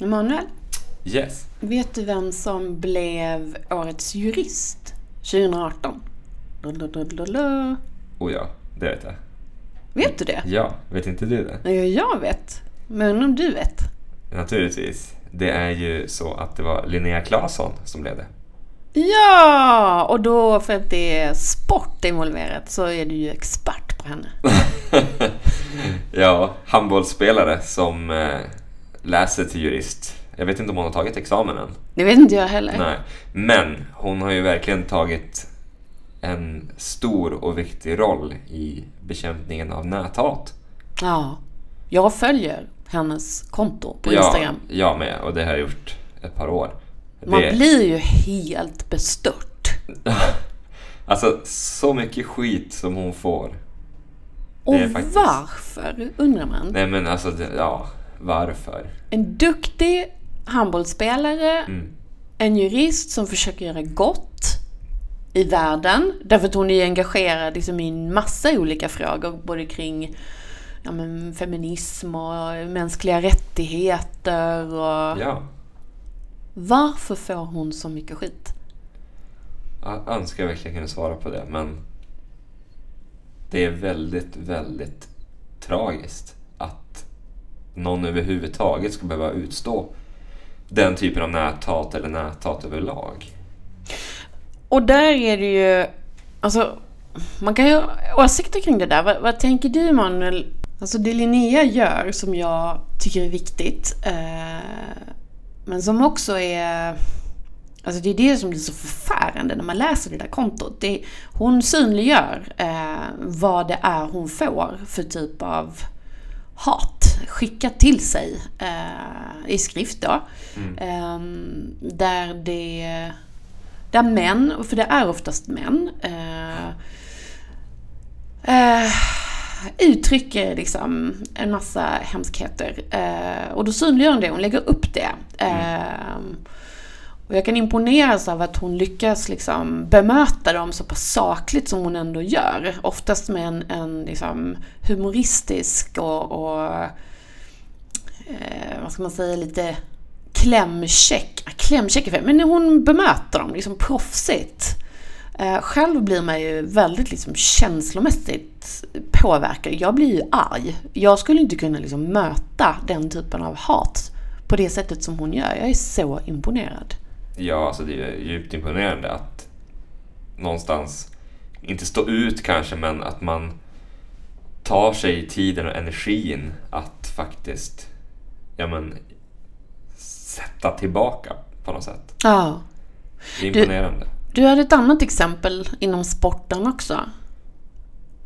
Emanuel, Yes. vet du vem som blev årets jurist 2018? Lalalala. Oh ja, det vet jag. Vet du det? Ja, vet inte du det? Ja, jag vet. Men om du vet? Naturligtvis. Det är ju så att det var Linnea Claesson som blev det. Ja! Och då, för att det är sport involverat, så är du ju expert på henne. ja, handbollsspelare som eh, läser till jurist. Jag vet inte om hon har tagit examen än. Det vet inte jag heller. Nej. Men hon har ju verkligen tagit en stor och viktig roll i bekämpningen av näthat. Ja. Jag följer hennes konto på Ja, Instagram. jag med. Och det har jag gjort ett par år. Man Det- blir ju helt bestört. Alltså, så mycket skit som hon får. Och faktiskt- varför, undrar man. Nej men alltså, det- ja, varför? En duktig handbollsspelare, Mm. en jurist som försöker göra gott i världen. Därför att hon är engagerad liksom i en massa olika frågor, både kring ja, men, feminism och mänskliga rättigheter. Och Ja, Varför får hon så mycket skit? jag önskar jag verkligen kunde svara på det, men det är väldigt, väldigt tragiskt någon överhuvudtaget ska behöva utstå den typen av näthat eller näthat överlag. Och där är det ju, alltså, man kan ju ha åsikter kring det där. Vad, vad tänker du Manuel? Alltså det Linnea gör som jag tycker är viktigt, eh, men som också är, alltså det är det som blir så förfärande när man läser det där kontot. Det, hon synliggör eh, vad det är hon får för typ av hat skickat till sig eh, i skrift då. Eh, där det där män, för det är oftast män, eh, eh, uttrycker liksom en massa hemskheter. Eh, och då synliggör hon det, hon lägger upp det. Eh, och jag kan imponeras av att hon lyckas liksom bemöta dem så pass sakligt som hon ändå gör. Oftast med en, en liksom humoristisk och, och eh, vad ska man säga, lite klämkäck. Ah, klämkäck är men hon bemöter dem liksom proffsigt. Eh, själv blir man ju väldigt liksom känslomässigt påverkad. Jag blir ju arg. Jag skulle inte kunna liksom möta den typen av hat på det sättet som hon gör. Jag är så imponerad. Ja, alltså det är djupt imponerande att någonstans, inte stå ut kanske, men att man tar sig tiden och energin att faktiskt, ja men, sätta tillbaka på något sätt. Ja. Det är imponerande. Du hade ett annat exempel inom sporten också.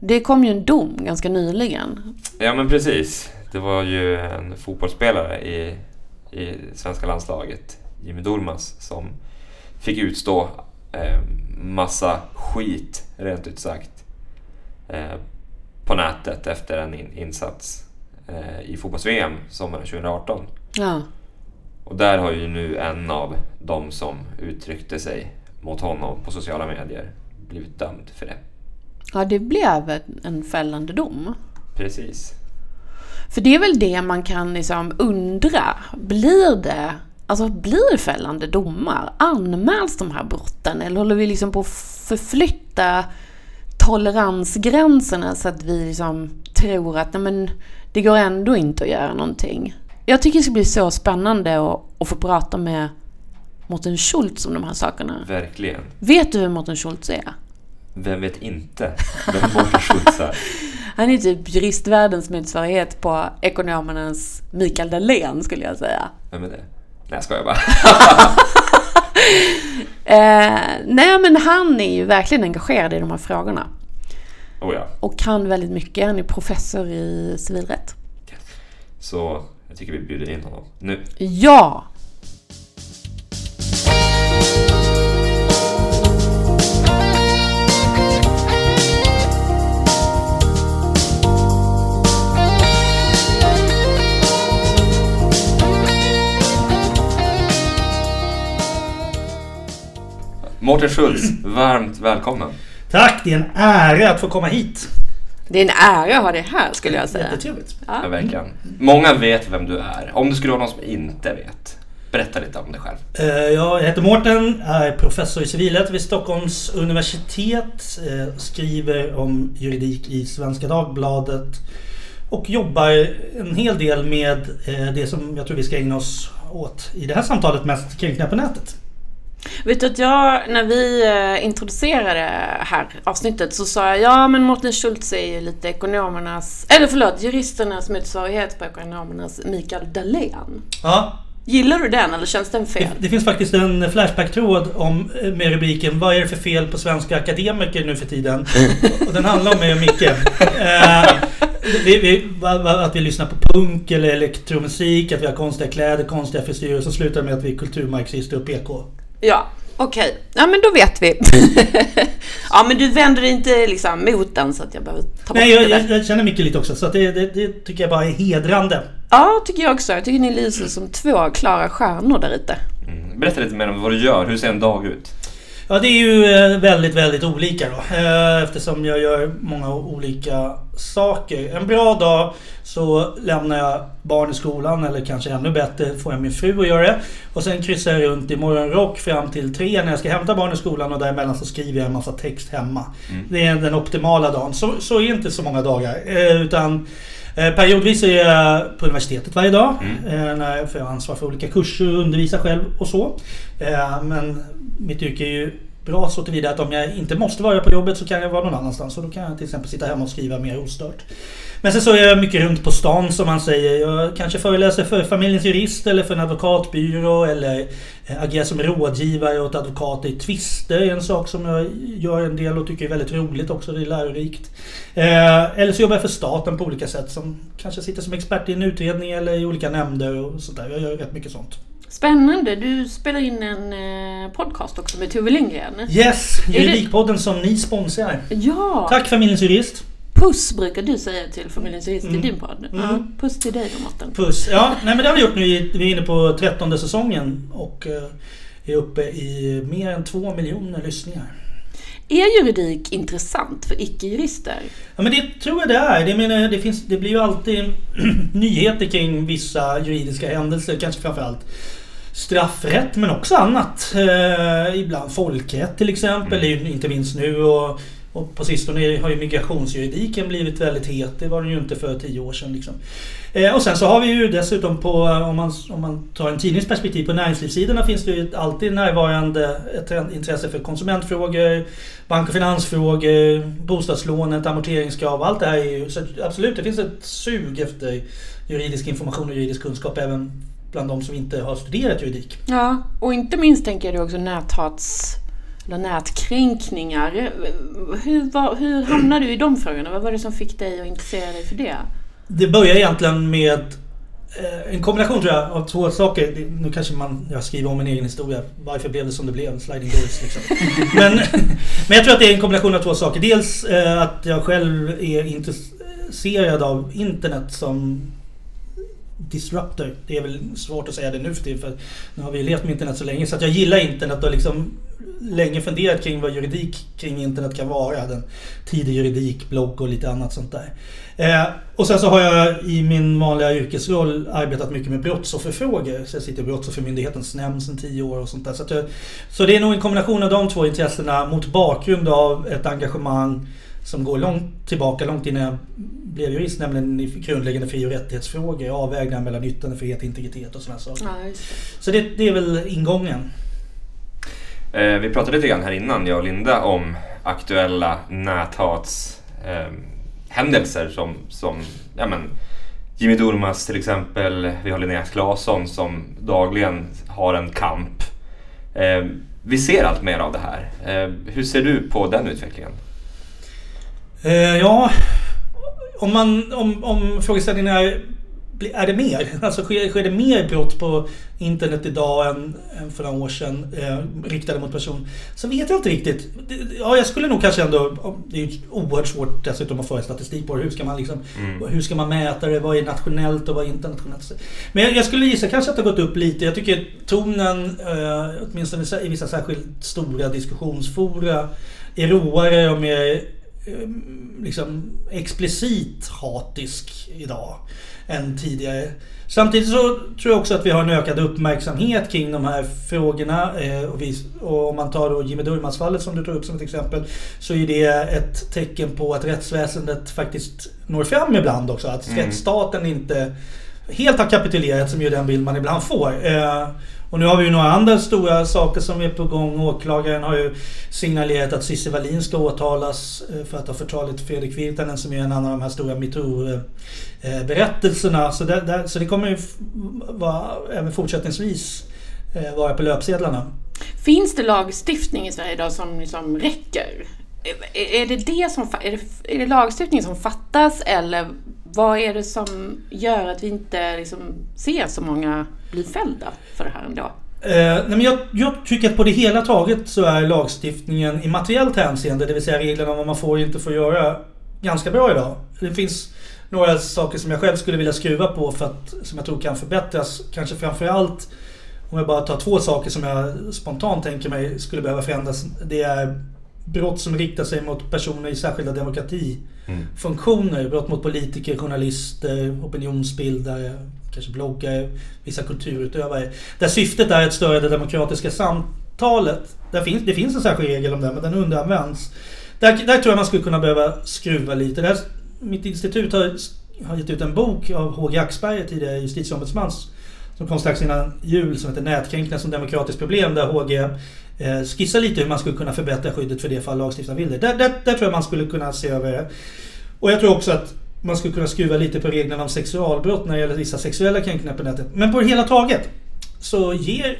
Det kom ju en dom ganska nyligen. Ja men precis. Det var ju en fotbollsspelare i, i svenska landslaget, Jimmy Durmaz, som fick utstå eh, massa skit, rent ut sagt, eh, på nätet efter en in, insats eh, i fotbolls-VM sommaren 2018. Ja. Och där har ju nu en av de som uttryckte sig mot honom på sociala medier blivit dömd för det. Ja, det blev en fällande dom. Precis. För det är väl det man kan liksom undra. Blir det, alltså blir fällande domar? Anmäls de här brotten? Eller håller vi liksom på att förflytta toleransgränserna så att vi liksom tror att nej men, det går ändå inte att göra någonting? Jag tycker det ska bli så spännande att, att få prata med Mårten Schultz om de här sakerna. Verkligen. Vet du vem Mårten Schultz är? Vem vet inte vem Mårten Schultz är? Han är typ juristvärldens motsvarighet på ekonomernas Mikael Dahlén skulle jag säga. Vem är det? Nej, jag skojar bara. Eh, nej men han är ju verkligen engagerad i de här frågorna. Oh ja. Och kan väldigt mycket. Han är professor i civilrätt. Så jag tycker vi bjuder in honom nu. Ja! Mårten Schultz, varmt välkommen. Tack, det är en ära att få komma hit. Det är en ära att ha det här skulle jag säga. Jättetrevligt. Ja, verkligen. Många vet vem du är. Om det skulle vara någon som inte vet, berätta lite om dig själv. Eh, ja, Jag heter Mårten, är professor i civilrätt vid Stockholms universitet. eh, Skriver om juridik i Svenska Dagbladet. Och jobbar en hel del med eh, det som jag tror vi ska ägna oss åt i det här samtalet, mest kränkningar på nätet. Vet du att jag, när vi eh, introducerade det här avsnittet så sa jag ja men Mårten Schultz är ju lite ekonomernas, eller förlåt, juristernas motsvarighet på ekonomernas Mikael Dahlén. Ja, Gillar du den eller känns den det, fel? det finns faktiskt en Flashback-tråd om, eh, med rubriken Vad är det för fel på svenska akademiker nu för tiden? Och den handlar om mig och Micke. Eh, vi, vi, att vi lyssnar på punk eller elektromusik, att vi har konstiga kläder, konstiga frisyrer. Så slutar det med att vi är kulturmarxister och PK. Ja, okej. Ja men då vet vi. ja men du vänder dig inte liksom mot den så att jag behöver ta bort Nej, jag, det jag, jag känner Micke lite också. Så att det, det, det tycker jag bara är hedrande. Ja, tycker jag också. Jag tycker ni lyser som två klara stjärnor där ute. Mm. Berätta lite mer om vad du gör. Hur ser en dag ut? Ja, det är ju eh, väldigt, väldigt olika då. Eh, Eftersom jag gör många olika saker. En bra dag så lämnar jag barn i skolan eller kanske ännu bättre får jag min fru att göra det. Och sen kryssar jag runt i morgonrock fram till tre när jag ska hämta barn i skolan och däremellan så skriver jag en massa text hemma. Det är den optimala dagen. Så, så är inte så många dagar. Eh, Utan periodvis är jag på universitetet varje dag. När- För jag har ansvar för olika kurser och undervisar själv och så. Men mitt yrke är ju bra så tillvida att om jag inte måste vara på jobbet så kan jag vara någon annanstans. Och då kan jag till exempel sitta hemma och skriva mer ostört. Men sen så är jag mycket runt på stan som man säger. Jag kanske föreläser för familjens jurist eller för en advokatbyrå eller eh, agerar som rådgivare åt advokater i tvister. En sak som jag gör en del och tycker är väldigt roligt också. Det är lärorikt. Eh, eller så jobbar jag för staten på olika sätt. Som kanske sitter som expert i en utredning eller i olika nämnder och sånt där. Jag gör rätt mycket sånt. Spännande. Du spelar in en eh, podcast också med Tove Lindgren. Yes! Juridikpodden som ni sponsrar. Ja! Tack familjens jurist. Puss brukar du säga till familjens jurist Mm. i din podd. Mm. Ja, puss till dig då Martin. Puss. Ja, nej men det har vi gjort nu. Vi är inne på trettonde säsongen och eh, är uppe i mer än två miljoner lyssningar. Är juridik intressant för icke-jurister? Ja men det tror jag det är. Det, menar, det, finns, det blir ju alltid nyheter kring vissa juridiska händelser. Kanske framförallt straffrätt men också annat. Eh, ibland folkrätt till exempel. Mm. Inte minst nu. Och, och på sistone har ju migrationsjuridiken blivit väldigt het. Det var den ju inte för tio år sedan. Liksom. Eh, och sen så har vi ju dessutom på, om man, om man tar en tidningsperspektiv, på näringslivssidorna finns det ju alltid närvarande ett intresse för konsumentfrågor, bank och finansfrågor, bostadslånet, amorteringskrav. Allt det här är ju, så absolut, det finns ett sug efter juridisk information och juridisk kunskap även bland de som inte har studerat juridik. Ja, och inte minst tänker jag också näthats eller nätkränkningar. Hur, var, hur hamnade du i de frågorna? Vad var det som fick dig att intressera dig för det? Det börjar egentligen med eh, en kombination tror jag av två saker. Nu kanske man, jag skriver om min egen historia. Varför blev det som det blev? Sliding doors liksom. men, men jag tror att det är en kombination av två saker. Dels eh, att jag själv är intresserad av internet som disruptor. Det är väl svårt att säga det nu för tiden för nu har vi levt med internet så länge. Så att jag gillar internet och liksom länge funderat kring vad juridik kring internet kan vara. Den tidig juridik, blogg och lite annat sånt där. Eh, och sen så har jag i min vanliga yrkesroll arbetat mycket med brottsofferfrågor. Så jag sitter i Brottsoffermyndighetens nämnd sedan tio år och sånt där. Så, att jag, så det är nog en kombination av de två intressena mot bakgrund av ett engagemang som går långt tillbaka, långt innan jag blev jurist, nämligen i grundläggande fri och rättighetsfrågor, avvägningar mellan yttrandefrihet, integritet och sådana saker. Ja, det. Så det, det är väl ingången. Eh, vi pratade lite grann här innan, jag och Linda, om aktuella näthats eh, händelser som, som ja, men, Jimmy Durmaz till exempel. Vi har Linnea Claesson som dagligen har en kamp. Eh, vi ser allt mer av det här. Eh, hur ser du på den utvecklingen? Eh, ja, om, man, om, om frågeställningen är är det mer? Alltså sker, sker det mer brott på internet idag än, än för några år sedan eh, riktade mot person? Så vet jag inte riktigt. Ja, jag skulle nog kanske ändå... Det är ju oerhört svårt dessutom att få statistik på det. Hur ska man liksom... Mm. Hur ska man mäta det? Vad är nationellt och vad är internationellt? Men jag, jag skulle gissa kanske att det har gått upp lite. Jag tycker tonen, eh, åtminstone i vissa särskilt stora diskussionsfora, är råare och mer liksom explicit hatisk idag än tidigare. Samtidigt så tror jag också att vi har en ökad uppmärksamhet kring de här frågorna. Eh, och, vi, och om man tar då Jimmy Durmaz-fallet som du tog upp som ett exempel. Så är det ett tecken på att rättsväsendet faktiskt når fram ibland också. Att mm. rättsstaten inte helt har kapitulerat som ju den bild man ibland får. Och nu har vi ju några andra stora saker som är på gång. Åklagaren har ju signalerat att Cissi Wallin ska åtalas eh, för att ha förtalat Fredrik Virtanen som är en annan av de här stora metoo-berättelserna. Så, det, så det kommer ju vara, även fortsättningsvis eh, vara på löpsedlarna. Finns det lagstiftning i Sverige idag som liksom räcker? Är det, det som, är det, är det lagstiftning som fattas eller vad är det som gör att vi inte liksom ser så många bli fällda för det här ändå? Eh, nej men jag, jag, tycker att på det hela taget så är lagstiftningen i materiellt hänseende, det vill säga reglerna om vad man får och inte får göra, ganska bra idag. Det finns några saker som jag själv skulle vilja skruva på för att, som jag tror kan förbättras. Kanske framförallt om jag bara tar två saker som jag spontant tänker mig skulle behöva förändras. Det är brott som riktar sig mot personer i särskilda demokratifunktioner. Mm. Brott mot politiker, journalister, opinionsbildare, kanske bloggare, vissa kulturutövare. Där syftet är att störa det demokratiska samtalet. Där finns, det finns en särskild regel om det, men den underanvänds. Där, där tror jag man skulle kunna behöva skruva lite. Där, mitt institut har, har gett ut en bok av H.G. Axberger, tidigare justitieombudsmans, som kom strax innan jul, som heter Nätkränkningar som demokratiskt problem, där HG Eh, skissa lite hur man skulle kunna förbättra skyddet för det fall lagstiftaren vill det. Där, där, där tror jag man skulle kunna se över det. Och jag tror också att man skulle kunna skruva lite på reglerna om sexualbrott när det gäller vissa sexuella kränkningar på nätet. Men på det hela taget så ger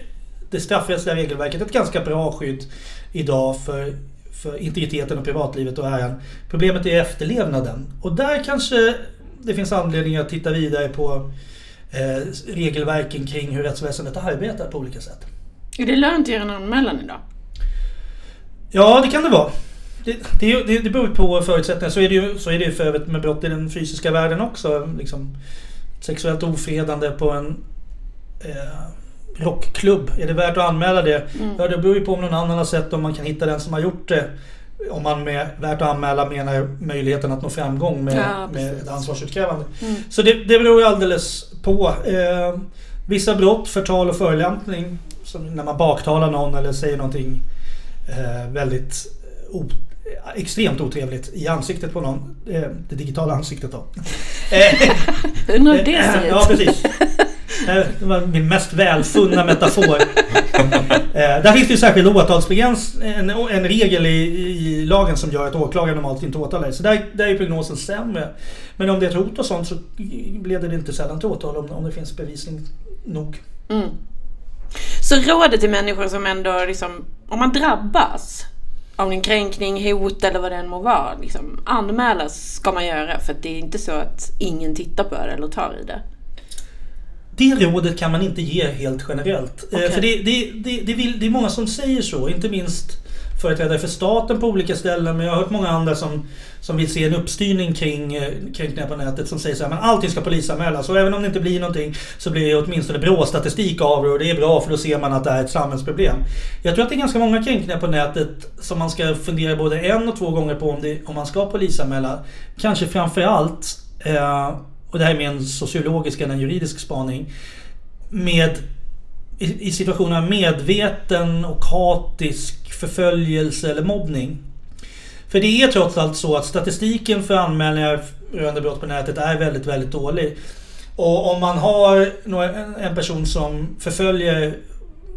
det straffrättsliga regelverket ett ganska bra skydd idag för, för integriteten och privatlivet och äran. Problemet är efterlevnaden. Och där kanske det finns anledning att titta vidare på eh, regelverken kring hur rättsväsendet arbetar på olika sätt. Är det lönt att göra en anmälan idag? Ja, det kan det vara. Det, det, det beror på förutsättningar. Så är det ju, så är det ju för övrigt med brott i den fysiska världen också. Liksom, sexuellt ofredande på en eh, rockklubb. Är det värt att anmäla det? Mm. Ja, det beror ju på om någon annan har sett om man kan hitta den som har gjort det. Om man med värt att anmäla menar möjligheten att nå framgång med, ja, med ett ansvarsutkrävande. Mm. Så det, det beror ju alldeles på. Eh, vissa brott, förtal och förolämpning, som när man baktalar någon eller säger någonting eh, väldigt extremt otrevligt i ansiktet på någon. Eh, det digitala ansiktet då. Undrar hur det ser ut. Ja, precis. Det var min mest välfunna metafor. Där finns det ju särskild åtalsbegräns, en, en regel i, i, lagen som gör att åklagaren normalt inte åtalar. Så där, där är prognosen sämre. Men om det är ett hot och sånt så leder det inte sällan till åtal om, om det finns bevisning nog. Mm. Så rådet till människor som ändå liksom, om man drabbas av en kränkning, hot eller vad det än må vara. Liksom, anmäla ska man göra för det är inte så att ingen tittar på det eller tar i det. Det rådet kan man inte ge helt generellt. Okay. För det, det, det, det, vill, det är många som säger så, inte minst företrädare för staten på olika ställen. Men jag har hört många andra som, som vill se en uppstyrning kring eh, kränkningar på nätet som säger så här, men allting ska polisanmälas. Och även om det inte blir någonting så blir det åtminstone BRÅ-statistik av det och det är bra för då ser man att det är ett samhällsproblem. Jag tror att det är ganska många kränkningar på nätet som man ska fundera både en och två gånger på om, det, om man ska polisanmäla. Kanske framförallt, eh, och det här är mer en sociologisk än en juridisk spaning, med i, i situationer av medveten och hatisk förföljelse eller mobbning. För det är trots allt så att statistiken för anmälningar rörande brott på nätet är väldigt, väldigt dålig. Och om man har en person som förföljer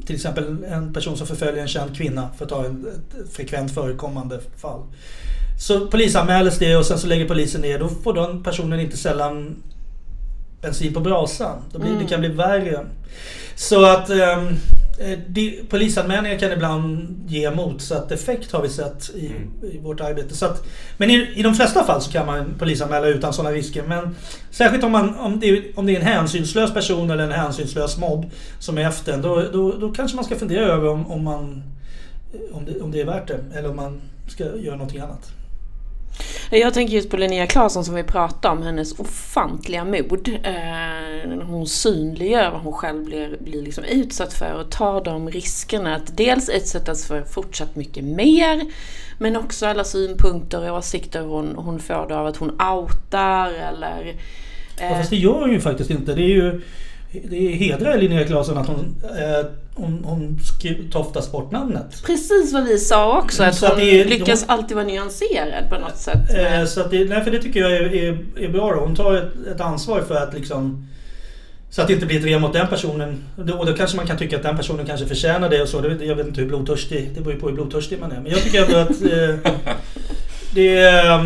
till exempel en person som förföljer en känd kvinna, för att ta ett frekvent förekommande fall. Så polisanmäls det och sen så lägger polisen ner. Då får den personen inte sällan bensin på brasan. Då blir, mm. Det kan bli värre. Så att um, polisanmälningar kan ibland ge motsatt effekt har vi sett i, mm. i vårt arbete. Så att, men i, i de flesta fall så kan man polisanmäla utan sådana risker. Men särskilt om, man, om, det, om det är en hänsynslös person eller en hänsynslös mobb som är efter en. Då, då, då kanske man ska fundera över om, om, man, om, det, om det är värt det. Eller om man ska göra någonting annat. Jag tänker just på Linnea Claesson som vi pratade om, hennes ofantliga mod. Eh, hon synliggör vad hon själv blir, blir liksom utsatt för och tar de riskerna att dels utsättas för fortsatt mycket mer men också alla synpunkter och åsikter hon, hon får då av att hon outar eller... Eh... Ja, fast det gör hon ju faktiskt inte. Det är ju... Det hedrar Linnea Claesson att hon, eh, hon, hon toftar bort namnet. Precis vad vi sa också, att så hon att är, lyckas hon, alltid vara nyanserad på något sätt. Eh, så att det, nej, för det tycker jag är, är, är bra. Då. Hon tar ett, ett, ansvar för att liksom så att det inte blir ett drev mot den personen. Och då kanske man kan tycka att den personen kanske förtjänar det och så. Jag vet inte hur blodtörstig, det beror ju på hur blodtörstig man är. Men jag tycker ändå att eh, det, eh,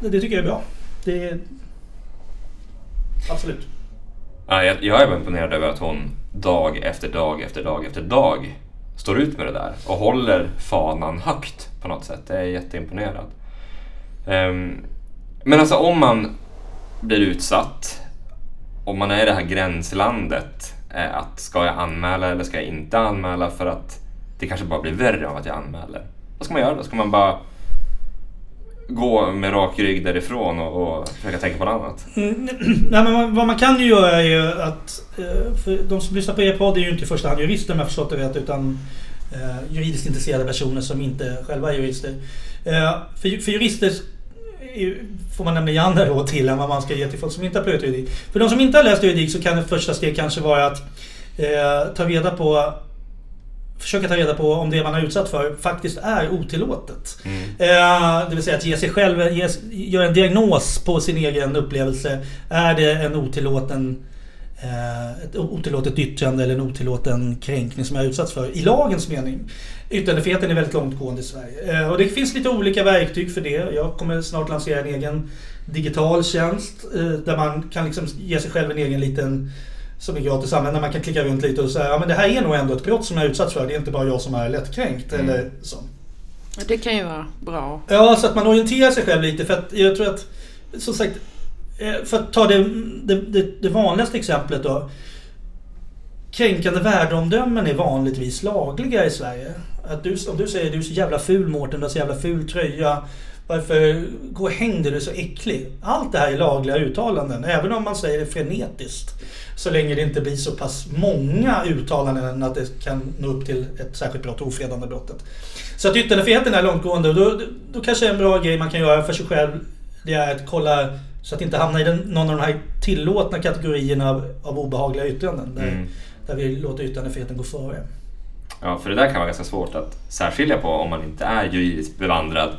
det tycker jag är bra. Det, absolut. Ja, jag, jag är imponerad över att hon dag efter dag efter dag efter dag står ut med det där och håller fanan högt på något sätt. Jag är jätteimponerad. Um, men alltså om man blir utsatt, om man är i det här gränslandet, eh, att ska jag anmäla eller ska jag inte anmäla för att det kanske bara blir värre av att jag anmäler. Vad ska man göra då? Ska man bara gå med rak rygg därifrån och, och försöka tänka på något annat? Mm, nej, men vad man kan ju göra är ju att... Eh, för de som lyssnar på er podd är ju inte i första hand jurister om jag förstått det rätt utan eh, juridiskt intresserade personer som inte själva är jurister. Eh, för, för jurister får man nämligen ge andra råd till än vad man ska ge till folk som inte har pluggat juridik. För de som inte har läst juridik så kan ett första steg kanske vara att eh, ta reda på försöka ta reda på om det man har utsatt för faktiskt är otillåtet. Mm. Eh, det vill säga att ge sig själv, ge, göra en diagnos på sin egen upplevelse. Är det en otillåten eh, ett otillåtet yttrande eller en otillåten kränkning som jag har utsatts för i lagens mening. Yttrandefriheten är väldigt långtgående i Sverige. Eh, och det finns lite olika verktyg för det. Jag kommer snart lansera en egen digital tjänst där man kan liksom ge sig själv en egen liten som är gratis att använda. Man kan klicka runt lite och säga ja men det här är nog ändå ett brott som jag är utsatt för. Det är inte bara jag som är lättkränkt mm. eller så. Det kan ju vara bra. Ja, så att man orienterar sig själv lite. För att jag tror att, som sagt, eh, för att ta det, det, det, det vanligaste exemplet då. Kränkande värdeomdömen är vanligtvis lagliga i Sverige. Att du, om du säger du är så jävla ful Mårten, du har så jävla ful tröja. Varför gå och häng dig, du är så äcklig. Allt det här är lagliga uttalanden, även om man säger det frenetiskt. Så länge det inte blir så pass många uttalanden att det kan nå upp till ett särskilt brott, ofredande brottet. Så att yttrandefriheten är långtgående och då, då kanske en bra grej man kan göra för sig själv det är att kolla så att inte hamna i den, någon av de här tillåtna kategorierna av, av obehagliga yttranden. Där, mm. där vi låter yttrandefriheten gå före. Ja, för det där kan vara ganska svårt att särskilja på om man inte är juridiskt bevandrad.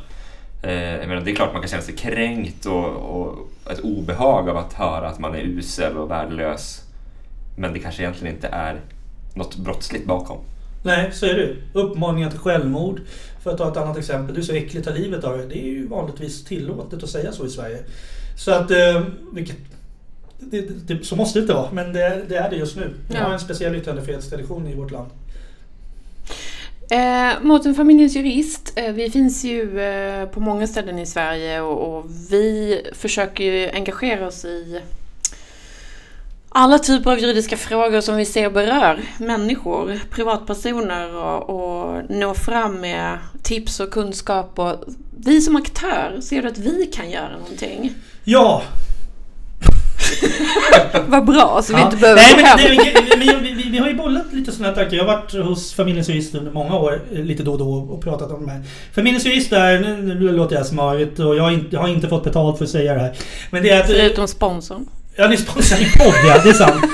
Eh, jag menar, det är klart man kan känna sig kränkt och, och ett obehag av att höra att man är usel och värdelös men det kanske egentligen inte är något brottsligt bakom. Nej, så är det. Uppmaningar till självmord. För att ta ett annat exempel. Du är så äcklig, ta livet av dig. Det är ju vanligtvis tillåtet att säga så i Sverige. Så att, eh, vilket, det, det, så måste det inte vara, men det, det är det just nu. Vi ja. har en speciell yttrandefrihetstradition i vårt land. Eh, Mårten, familjens jurist. Eh, vi finns ju eh, på många ställen i Sverige och, och vi försöker ju engagera oss i alla typer av juridiska frågor som vi ser berör människor, privatpersoner och, och nå fram med tips och kunskap. Och vi som aktör, ser du att vi kan göra någonting? Ja! Vad bra, så vi inte behöver Nej, men, nej, vi, vi, har ju bollat lite sådana tankar. Jag har varit hos Familjens Jurist under många år, lite då och då, och pratat om det här. Familjens Jurist är, nu, låter jag smarrigt och jag har, inte, jag har inte fått betalt för att säga det här. Men det är att, Förutom sponsorn. Ja, ni sponsrar min podd ja, det är sant.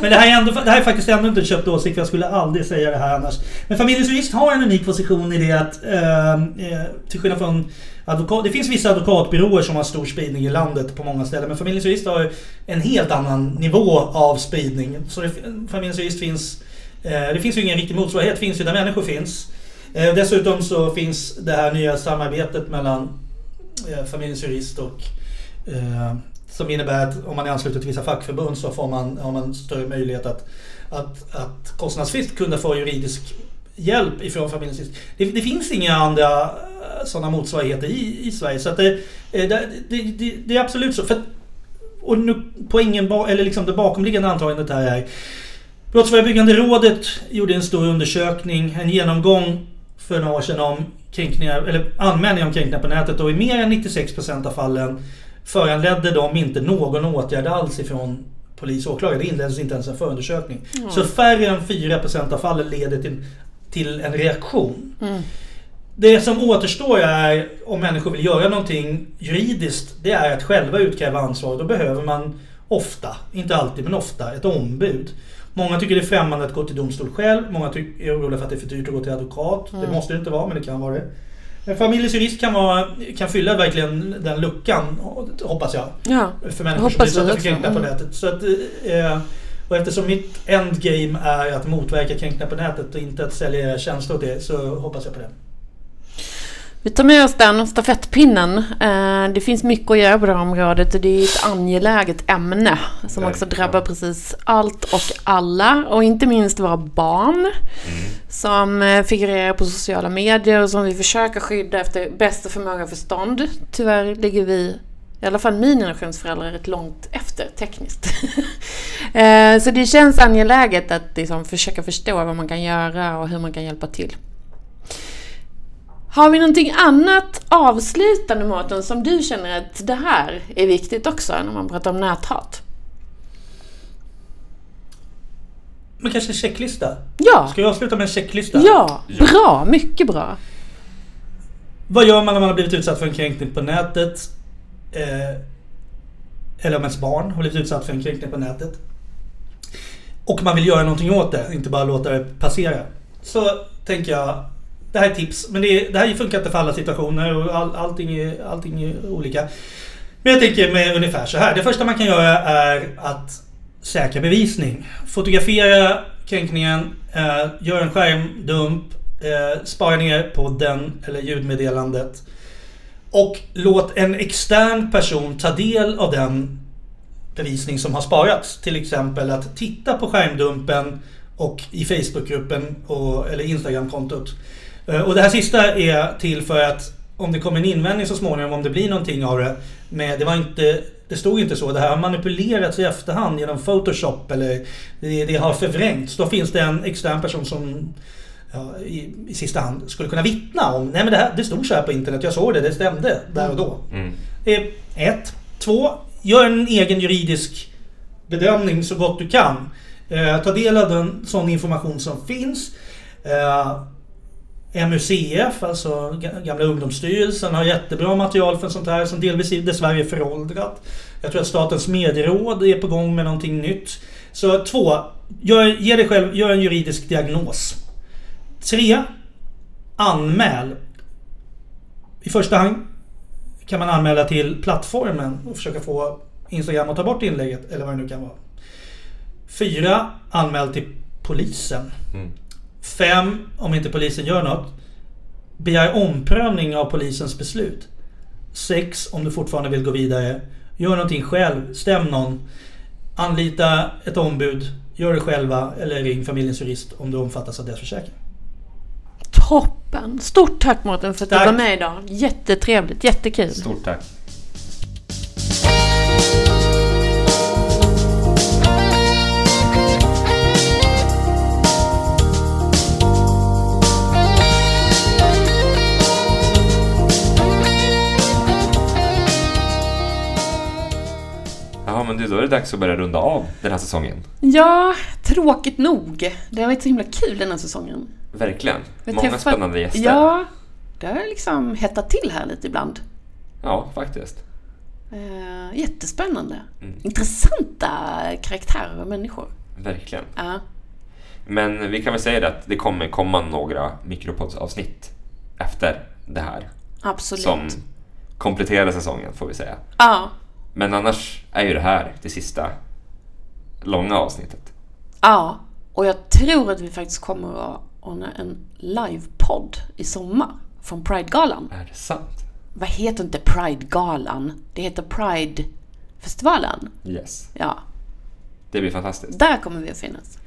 Men det här, är ändå, det här är faktiskt ändå inte en köpt åsikt, för jag skulle aldrig säga det här annars. Men Familjens Jurist har en unik position i det att, eh, eh, till skillnad från advokat, det finns vissa advokatbyråer som har stor spridning i landet på många ställen. Men Familjens Jurist har en helt annan nivå av spridning. Så det, Familjens Jurist finns, eh, det finns ju ingen riktig motsvarighet, det finns ju där människor finns. Eh, dessutom så finns det här nya samarbetet mellan eh, Familjens Jurist och eh, som innebär att om man är ansluten till vissa fackförbund så får man, har man större möjlighet att, att, att kostnadsfritt kunna få juridisk hjälp ifrån familjens det, det finns inga andra eh, sådana motsvarigheter i, i Sverige. Så det, eh, det, det, det är absolut så. För, och nu poängen, eller liksom det bakomliggande antagandet här är Brottsförebyggande rådet gjorde en stor undersökning, en genomgång för några år sedan om kränkningar, eller anmälningar om kränkningar på nätet och i mer än 96% av fallen föranledde de inte någon åtgärd alls ifrån polis och åklagare. Det inleddes inte ens en förundersökning. Så färre än 4% av fallen leder till, till en reaktion. Mm. Det som återstår är, om människor vill göra någonting juridiskt, det är att själva utkräva ansvar. Då behöver man ofta, inte alltid men ofta, ett ombud. Många tycker det är främmande att gå till domstol själv. Många tycker, är oroliga för att det är för dyrt att gå till advokat. Det måste det inte vara, men det kan vara det. Men Familjens jurist kan, vara, kan fylla verkligen den luckan, hoppas jag. Ja. För människor som Hoppas blir vi utsatta för kränkningar på Mm. nätet. Så att, eh, och eftersom mitt endgame är att motverka kränkningar på nätet och inte att sälja era tjänster åt det, så hoppas jag på det. Vi tar med oss den stafettpinnen. Eh, Det finns mycket att göra på det här området och det är ett angeläget ämne som också drabbar precis allt och alla och inte minst våra barn som eh, figurerar på sociala medier och som vi försöker skydda efter bästa förmåga och förstånd. Tyvärr ligger vi, i alla fall min generations föräldrar, rätt långt efter tekniskt. Eh, Så det känns angeläget att liksom försöka förstå vad man kan göra och hur man kan hjälpa till. Har vi någonting annat avslutande Mårten som du känner att det här är viktigt också när man pratar om näthat? Men kanske en checklista? Ja, Ska jag avsluta med en checklista? ja, Ja. bra, mycket bra. Vad gör man när man har blivit utsatt för en kränkning på nätet? Eh, eller om ens barn har blivit utsatt för en kränkning på nätet. Och man vill göra någonting åt det, inte bara låta det passera. Så tänker jag, det här är tips, men det, det här funkar inte för alla situationer och all, allting, är, allting är olika. Men jag tänker med ungefär så här. Det första man kan göra är att säkra bevisning. Fotografera kränkningen, eh, gör en skärmdump, eh, spara ner podden eller ljudmeddelandet. Och låt en extern person ta del av den bevisning som har sparats. Till exempel att titta på skärmdumpen och i Facebookgruppen och, eller Instagramkontot. Eh, och det här sista är till för att om det kommer en invändning så småningom, om det blir någonting av det. Men det var inte, det stod inte så. Det här har manipulerats i efterhand genom Photoshop eller det, det har förvrängts. Då finns det en extern person som ja, i, i sista hand skulle kunna vittna om Nej men det, här, det stod så här på internet, jag såg det, det stämde där och då. Mm. Det är ett. Två, gör en egen juridisk bedömning så gott du kan. Eh, ta del av den sån information som finns. Eh, MUCF, alltså ga- gamla ungdomsstyrelsen, har jättebra material för sånt här som delvis är dessvärre är föråldrat. Jag tror att Statens medieråd är på gång med någonting nytt. Så två, gör, ge dig själv, gör en juridisk diagnos. Tre, anmäl. I första hand kan man anmäla till plattformen och försöka få Instagram att ta bort inlägget eller vad det nu kan vara. Fyra, anmäl till polisen. Mm. Fem, om inte polisen gör något, begär omprövning av polisens beslut. Sex, om du fortfarande vill gå vidare, gör någonting själv, stäm någon. Anlita ett ombud, gör det själva eller ring familjens jurist om du omfattas av deras försäkring. Toppen! Stort tack Mårten för att Tack. du var med idag. Jättetrevligt, jättekul. Stort tack. Men du, då är det dags att börja runda av den här säsongen. Ja, tråkigt nog. Det har varit så himla kul den här säsongen. Verkligen. Många träffat- spännande gäster. Ja, det har liksom hettat till här lite ibland. Ja, faktiskt. Eh, jättespännande. Mm. Intressanta karaktärer och människor. Verkligen. Ja. Men vi kan väl säga det att det kommer komma några mikropodsavsnitt efter det här. Absolut. Som kompletterar säsongen, får vi säga. Ja, Men annars är ju det här det sista långa avsnittet. ja. Och jag tror att vi faktiskt kommer att ordna en livepodd i sommar från Pride-galan. Är det sant? Vad heter inte Pride-galan? Det heter Pride-festivalen. Yes. Ja, Det blir fantastiskt. där kommer vi att finnas.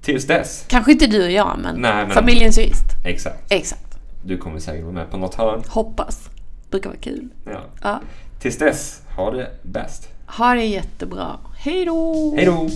Tills dess. Kanske inte du och jag, men, Nej, men- familjens jurist. Exakt. Exakt. Du kommer säkert vara med på något hörn. Hoppas. Brukar vara kul. Ja. Ja. Tills dess, ha det bäst. Ha det jättebra. Hej då! Hej då!